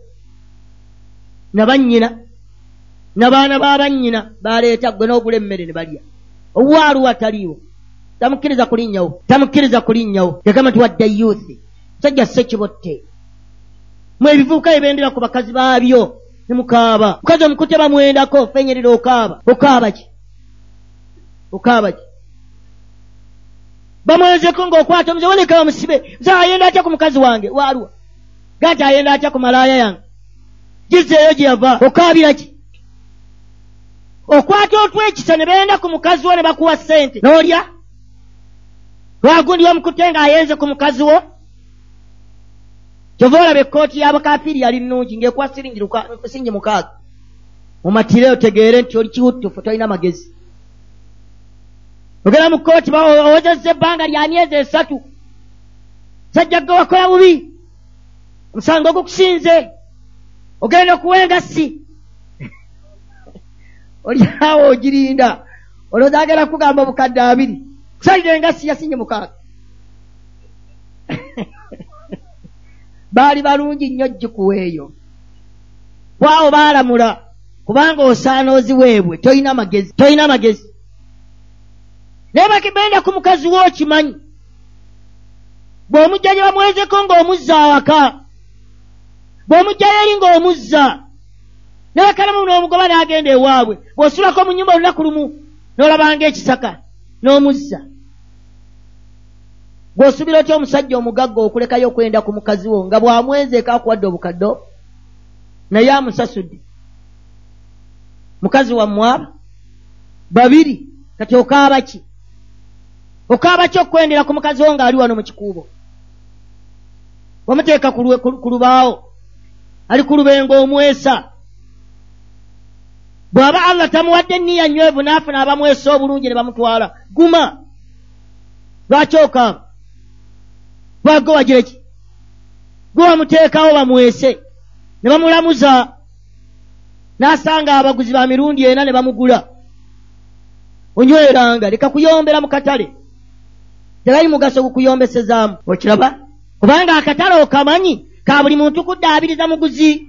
nabannyina nabaana babannyina baleeta gwe n'ogula emmere ne balya. Owaaluwa taliiwo tamukkiriza kulinnyawo tamukkiriza kulinnyawo yagamba nti wadda yuuthi musajja sekibotte mwe ebivubuka ebendera ku bakazi baabyo ne mukaaba. Mukazi omukute bamwendako fenyerera okaaba. Okaaba ki? Okaaba ki bamwezeko ng'okwata omuze waleka bamusibe nze ayenda atya ku mukazi wange? Waalwa. Gati ayenda atya ku malaaya yange? Gizeeyo gye yava okaabira ki? Okwata otwekisa ne beenda ku mukazi wo ne bakuwa ssente. N'olya? Lwagundi wamukute ng'ayenze ku mukazi wo? Kyova olaba ekkooti y'abakafiiri yali nnungi ng'ekuwa siringi mukaaga. Mumatire otegeere nti oli kiwuttufu tolina magezi ogenda mu kkooti owozezza ebbanga lya myezi esatu. Sajja gwe wakola bubi? Omusango gukusinze? Ogenda okuwa engassi? Oliawo ogirinda. Olowooza agenda kugamba obukadde abiri. Kusalira engassi yasinye mukaaga. Baali balungi nnyo jjikuweeyo bwawo baalamula kubanga osaana oziweebwe tolina magezi tolina magezi naye bakibenda ku mukazi wo okimanyi bw'omujja gye bamwezeko ng'omuzza awaka bw'omujjayo eri ng'omuzza nebakalamu n'omugoba n'agenda ewaabwe bw'osulako mu nyumba olunaku lumu n'olabanga ekisaka n'omuzza. Bw'osubira otya omusajja omugagga okulekayo okwenda ku mukazi wo nga bw'amwezeeko akuwadde obukaddo naye amusasudde. Mukazi wammwaba babiri kati okaaba ki okaaba ki okukwendera ku mukazi wo ng'ali wano mu kikuubo. Wamuteeka ku lubaawo. Ali ku lubengo omwesa. Bw'aba allah tamuwadde nniya nywevu n'afuna abamwesa obulungi ne bamutwala guma. Lwaki okaaba? Lwagwe wagira ki? Gwe wamuteekawo bamwese ne bamulamuza. N'asanga abaguzi ba mirundi ena ne bamugula. Onyweranga leka kuyombera mu katale tebali mugaso gukuyombesezaamu okiraba? Kubanga akatale okamanyi ka buli muntu kuddaabiriza muguzi.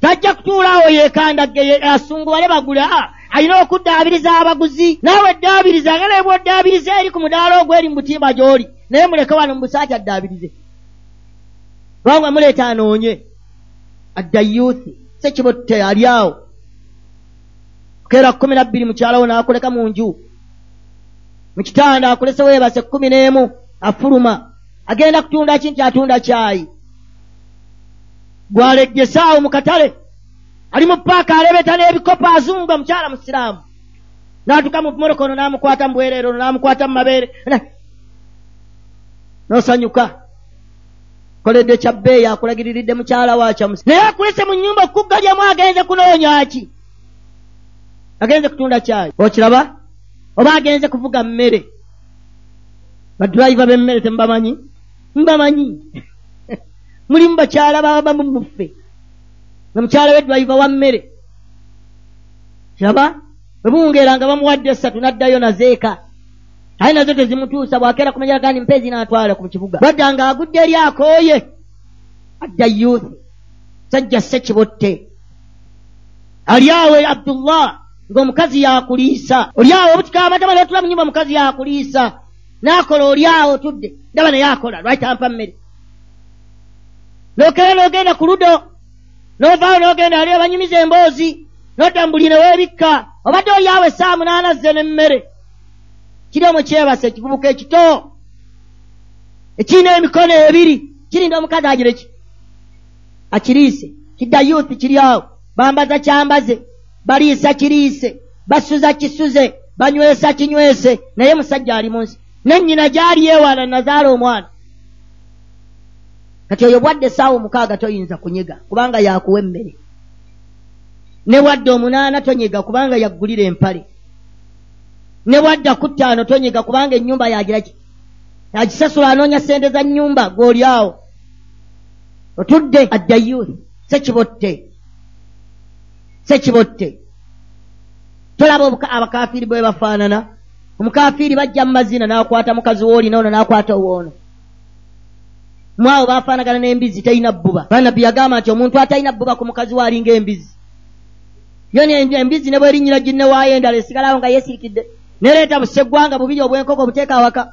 Tajja kutuulaawo yekandagge asungubale bagula alina okuddaabiriza abaguzi. Naawe eddaabiriza nga naye bwoddaabiriza eri ku mudaala ogweri mu butimba gy'oli naye muleke wano mu busaati addaabirize. Kubanga muleeta anoonye. Adda yuuthi sekibotte ali awo. Keera kkumi nabbiri mukyalawo n'akuleka mu nju mu kitanda akulese weebase kkumi n'emu afuluma. Agenda kutunda ki nti atunda kyayi gwaleggese awo mu katale. Ali mu paaka alebeta n'ebikopo azunga omukyala musiraamu. N'atuka mu morokono n'amukwata mu bwereero n'amukwata mu mabeere. N'osanyuka. Koledde kyabbeeyi akulagiriridde mukyala wakyamusi naye akulese mu nyumba okukuggalyamu agenze kunoonya ki agenze kutunda kyayi okiraba oba agenze kuvuga mmere. Badurayiva b'emmere temubamanyi mbamanyi. Mulimu bakyala babamu muffe nga mukyala weddwayiva wa mmere. Kiraba bwebuwungeera nga bamuwadde esatu n'addayo nazeeka. Aye nazo tezimutuusa bwakeera kumanyira gandi mpezi n'atwala ku kibuga. Wadda nga agudde eri akooye. Adda yuuthi sajja sekibotte ali awe abdullah ng'omukazi yakuliisa. Oli awo obutika amatama notula mu nyumba omukazi yakuliisa. N'akola oli awo tudde ndaba naye akola lwaki tampa mmere? Nokera n'ogenda ku ludo n'ovaawo n'ogenda ali abanyumiza emboozi buli neweebikka obadde oli awo essaawa munaana zze n'emmere. Kiri omwe kyebasa ekivubuka ekito ekirina emikono ebiri kirinda omukazi agire ki? Akiriise kidda yuuthi kiri awo bambaza kyambaze baliisa kiriise basuza kisuze banywesa kinywese. Naye musajja ali mu nsi. Nennyina gyali yeewaana nazaala omwana. Kati oyo bwadde essaawa omukaaga toyinza kunyiga kubanga yakuwa emmere. Ne wadde omunaana tonyiga kubanga yaggulira empale. Ne wadda ku ttaano tonyiga kubanga ennyumba yagira ki yagisasula anoonya sente za nnyumba gw'oli awo. Otudde addayuuhi sekibotte sekibotte. Tolaba abakafiiri bwe bafaanana. Omukafiiri bajja mu mazina n'akwata mukazi woolina ono n'akwata owoono mwawo bafaanagana n'embizi talina bbuba. Banabbi yagamba nti omuntu atalina bbuba ku mukazi we alinga embizi yo embizi ne bwerinyira ginne waayo endala esigalawo nga yeesirikidde nereeta buseggwanga bubiri obwenkoko obuteeka awaka.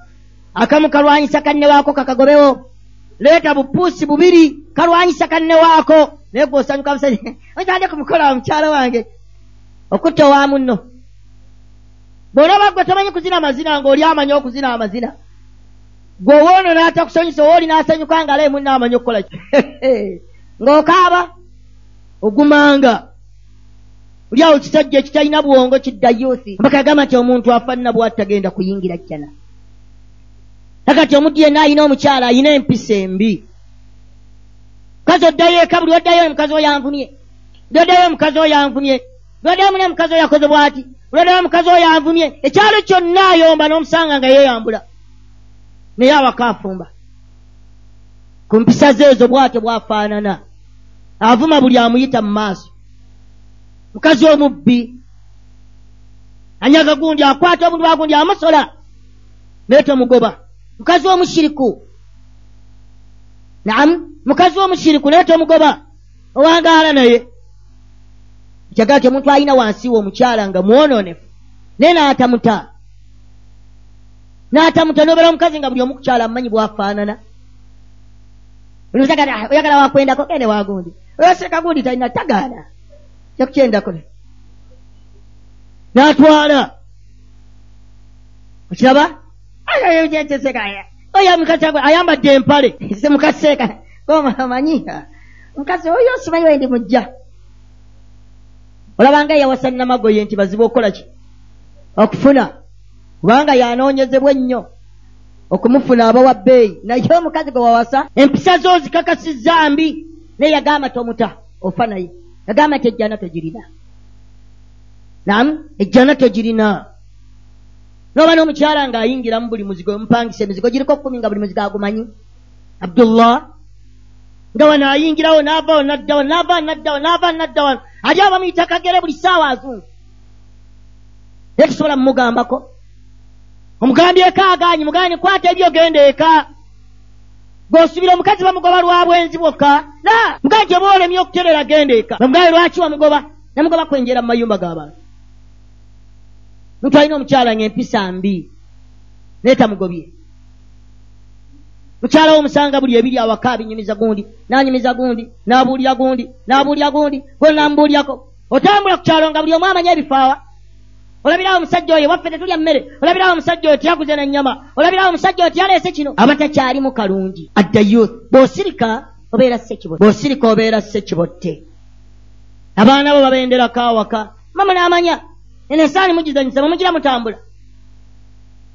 Akamu kalwanyisa kannewaako kakagobewo leeta bupuusi bubiri kalwanyisa kannewaako naye gweosanyuka busanyuka otande kumukola wa mukyala wange okutta owa munno. Bw'olaba gwe tomanyi kuzina amazina ng'oli amanyi okuzina amazina gwe owoono n'atakusanyusa owooli n'asanyuka nga ale munno amanyi okukola ki? Ng'okaaba ogumanga. Oli awo kisajja ekitalina bwongo kidda yuuthi mpaka yagamba nti omuntu afa nnabw atagenda kuyingira jjana nakati omuddu yenna alina omukyala alina empisa embi. Mukazi oddayo eka buli oddayo omukazi oyo anvumye. Buli oddayo omukazi oyo anvumye. Buli oddayo mune omukazi oyo akoze bw'ati. Buli oddayo omukazi oyo anvumye. Ekyalo kyonna ayomba n'omusanga nga yeeyambula. Naye awaka afumba. Ku mpisa ze ezo bw'atyo bw'afaanana. Avuma buli amuyita mu maaso. Mukazi omubbi. Anyaga gundi akwata obuntu bwagundi amusola. Naye tomugoba mukazi w'omushiriku. Naamu mukazi w'omushiriku naye tomugoba. Owangaala naye. Kyagaa ti omuntu alina wansi we omukyala nga mwonoonefu naye n'atamuta. N'atamuta nobeera omukazi nga buli omukukyala amumanyi bwafaanana. Oyagala wakwendako gende wagundi oyoseka gundi talina tagaana kyakukyendako n'atwala. Okiraba oyo mukasi ayambadde empale. Se mukaseeka omanyi mukazi oyo simanyi wendi mujja. Olabanga yawasa namagoye nti bazibu okukola ki? Okufuna. Kubanga yanoonyezebwa ennyo okumufuna abawa bbeeyi. Naye omukazi gwe wawasa empisa zo zikakasizza mbi naye yagamba tomuta ofa naye. Yagamba nti ejjana togirina namu ejjana togirina noba n'omukyala ng'ayingiramu buli muzigo omupangisa emizigo giriko kkumi nga buli muzigo agumanyi. Abdullah nga wano ayingirawo naavawo nadda wano naava nadda wano naava nadda wano. Ali abamuyita kagere buli ssaawa azungu? Naye tusobola mumugambako. Omugambye eka aganyi mugambye kwata ebyo genda eka. Gweosubira omukazi bamugoba lwa bwenzi bwokka na mugambye gye boolemye okuterera genda eka. Omugambye lwaki wamugoba? Namugoba kwenjera mu mayumba g'abantu muntu alina omukyala ngaempisa mbi naye tamugobye mukyala wo omusanga buli ebiri awaka abinyumiza gundi nanyumiza gundi nabuulira gundi nabuulira gundi gwe namubuulyako otambula ku kyalo nga buli omu amanya ebifaawa olabirawo omusajja oyo waffe tetulya mmere olabirawo omusajja oyo teyaguze nanyama olabirawo omusajja oyo teyaleese kino aba takyalimu kalungi adda youth bw'osirika obeera sekibotte bw'osirika obeera sekibotte abaana bo babenderako awaka mama n'amanya eno esaani mugizanyisa mumugira mutambula.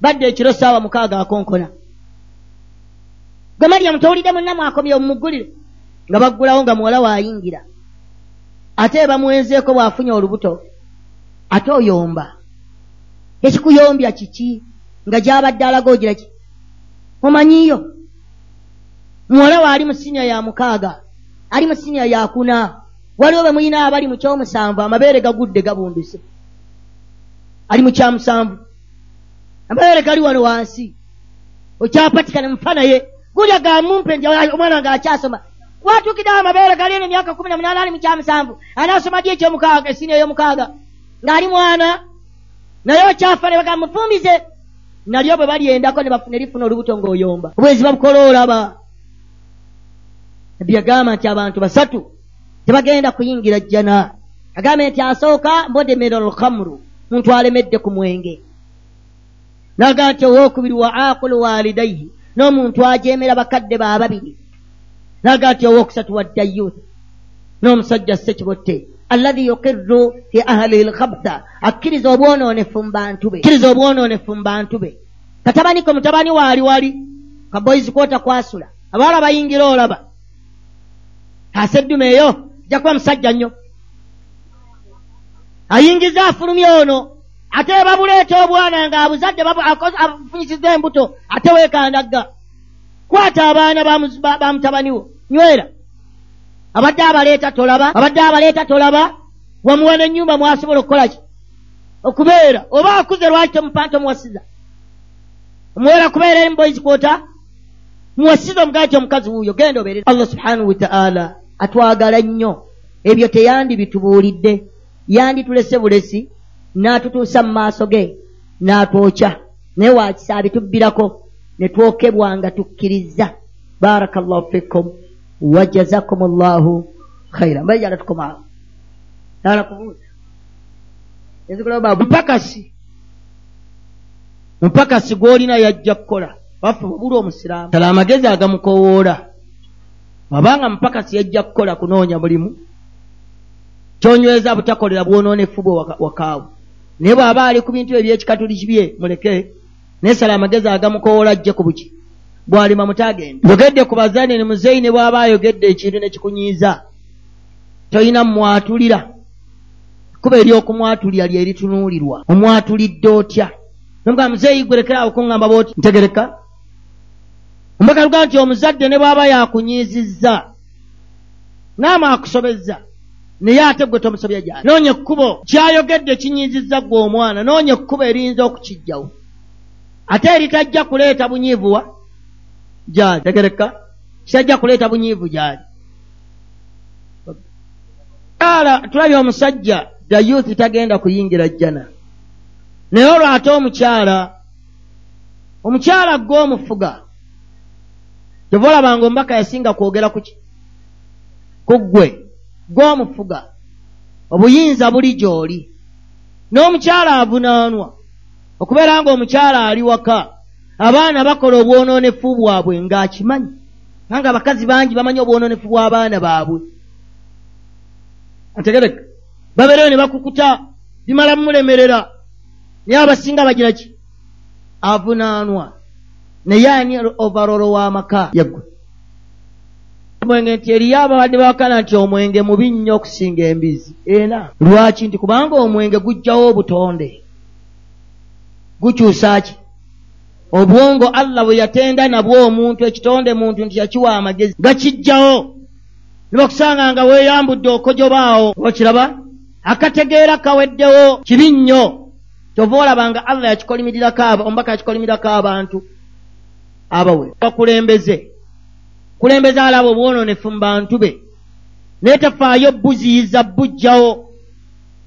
Badde ekiro saawa mukaaga akonkona. Gwe mariyamu towulidde munnamu akomye omumuggulire nga baggulawo nga muwala waayingira ate bamuwenzeeko bw'afunye olubuto ate oyomba. Ekikuyombya kiki nga gyabadde alaga ogira ki? Omanyiyo muwala we ali mu sinya ya mukaaga ali mu sinya yakuna waliwo be muyina abali mu kyomusanvu amabeere gagudde gabumbise ali mu kyamusanvu amabeere gali wano wansi. Okyapatikana mufa naye gulya gamumpe nti omwana wange akyasoma. Watuukiddewo amabeere gali eno emyaka kumi na munaana ali mu kyamusanvu anaasoma dy ekyomukaaga esinya ey'omukaaga? Ng'ali mwana. Naye okyafa ne bagamba mufumbize. Nalyo bwe balyendako ne lifuna olubuto ng'oyomba. Obwezi babukola olaba. Nabbi yagamba nti abantu basatu tebagenda kuyingira jjana. Agambe nti asooka mbodemera olkamru muntu alemedde ku mwenge. Naga nti owookubiri wa aqulu walidaihi n'omuntu ajeemera bakadde ba babiri. Naga nti owookusatu wa dayyuth n'omusajja sekibotte allahi yuqirru fi ahli lkhabtha akkiriza obwonoonefu mu bantu be. Akkiriza obwonoonefu mu bantu be. Katabaniko mutabani waali wali? Kaboyizi kwota kwasula. Abawala bayingira olaba. Asedduma eyo? Ajja kuba musajja nnyo ayingiza afulumya ono ate babuleeta obwana ng'abuzadde afunyisiza embuto ate weekandagga kwata abaana ba mutabaniwo nywera. Abadde abaleeta tolaba. Abadde abaleeta tolaba. Wamuwa n'ennyumba mwasobola okukola ki? Okubeera. Oba akuze lwaki tomupa tomuwasiza? Omuwera kubeera eri muboyizi kwota? Muwasiza omugaati omukazi wuuyo. Genda obeere. Allah subhanahu wataala atwagala nnyo. Ebyo teyandibitubuulidde yanditulese bulesi n'atutuusa mu maaso ge n'atwokya naye wakisa abitubbirako ne twokebwa nga tukkiriza. Baraka llahu fikum wajazakum llahu khaira mbaijala tukomaawo naanakubuuza mpakasi mpakasi gw'olina yajja kukola. Baffe bwebuli omusiraamu. Tala amagezi agamukowoola. Wabanga mupakasi yajja kukola kunoonya mulimu kyonyweza butakolera bwonoonefu bwe wakaawo. Naye bw'aba ali ku bintu ebyekikatuliki bye muleke naye sala amagezi agamukowoola ajje ku buki. Bw'alima mutagenda. Yogedde ku bazani ne muzeyi ne bw'aba ayogedde ekintu ne kikunyiiza. Tolina mumwatulira kuba eryokumwatulira lye ritunuulirwa omwatulidde otya? Nomugaa muzeeyi gwerekera okuŋŋamba booti ntegereka. Omubaka luga nti omuzadde ne bw'aba yakunyiizizza naama akusobezza naye ate gwe tomusobya gyali. Noonya ekkubo kyayogedde kinyiizizza ggwe omwana noonya ekkubo eriyinza okukijjawo ate eritajja kuleeta bunyiivuwa gyali. Tegereka. Kitajja kuleeta bunyiivu gyali. Ala tulabye omusajja dayuuthi tagenda kuyingira jjana. Naye olwo ate omukyala omukyala gw'omufuga kyova olabanga omubaka yasinga kwogera kuki ku ggwe gw'omufuga obuyinza buli gy'oli. N'omukyala avunaanwa. Okubeera ng'omukyala ali waka abaana bakola obwonoonefu bwabwe ng'akimanyi kubanga abakazi bangi bamanyi obwonoonefu bw'abaana baabwe. Ategereka babeereyo ne bakukuta bimala mumulemerera naye abasinga bagira ki? Avunaanwa. Naye ani overolo w'amaka yaggwe omwenge nti eriyo ababadde bawakana nti omwenge mubi nnyo okusinga embizi era lwaki nti kubanga omwenge gujjawo obutonde? Gukyusa ki? Obwongo allah bwe yatenda nabwo omuntu ekitonde muntu nti yakiwa amagezi gakijjawo ne bakusanga nga weeyambudde okojobaawo okiraba? Akategeera kaweddewo kibi nnyo. Kyova olaba nga allah yakikolimirirako omubaka yakikolimirirako abantu abawe. Bakulembeze kulembeze alaba obwononefu mu bantu be naye tafaayo buziyiza bujjawo.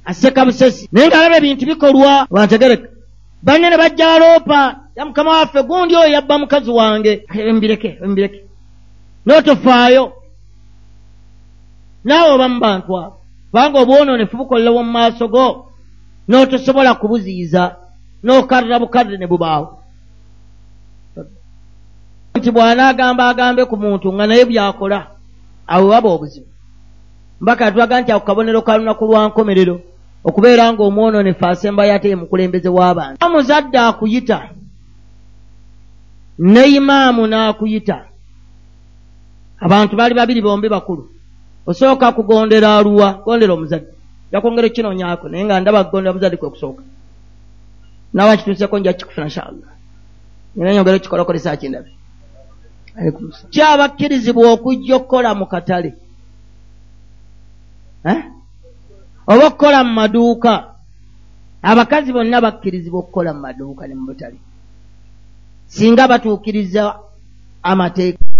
Aseka busesi. Naye ngaalaba ebintu bikolwa bantegereka banne ne bajja aloopa. Ya mukama waffe gundi oyo yabba mukazi wange. Embireke embireke n'otofaayo. Naawe oba mu bantu abo. Kubanga obwononefu bukolerewo mu maaso go. N'otosobola kubuziyiza. N'okarra bukadde ne bubaawo nti bw'anaagamba agambe ku muntu nga naye byakola awo waba obuzibu. Mbaka atulaga nti ako kabonero ka lunaku lwa nkomerero okubeera ng'omwononefu asembayo ate ye mukulembeze w'abantu omuzadde akuyita ne imaamu n'akuyita. Abantu baali babiri bombi bakulu. Osooka kugondera aluwa gondera omuzadde. Yakwongera ekinoonyako naye nga ndaba kugondera omuzadde kwe kusooka. Nawa nkituuseko nja kikufuna inshaallah nina nyongera okikolokolesa kindabe kyabakkirizibwa okujja okukola mu katale. Oba okukola mu maduuka. Abakazi bonna bakkirizibwa okukola mu maduuka ne mu butale. Singa batuukiriza amateeka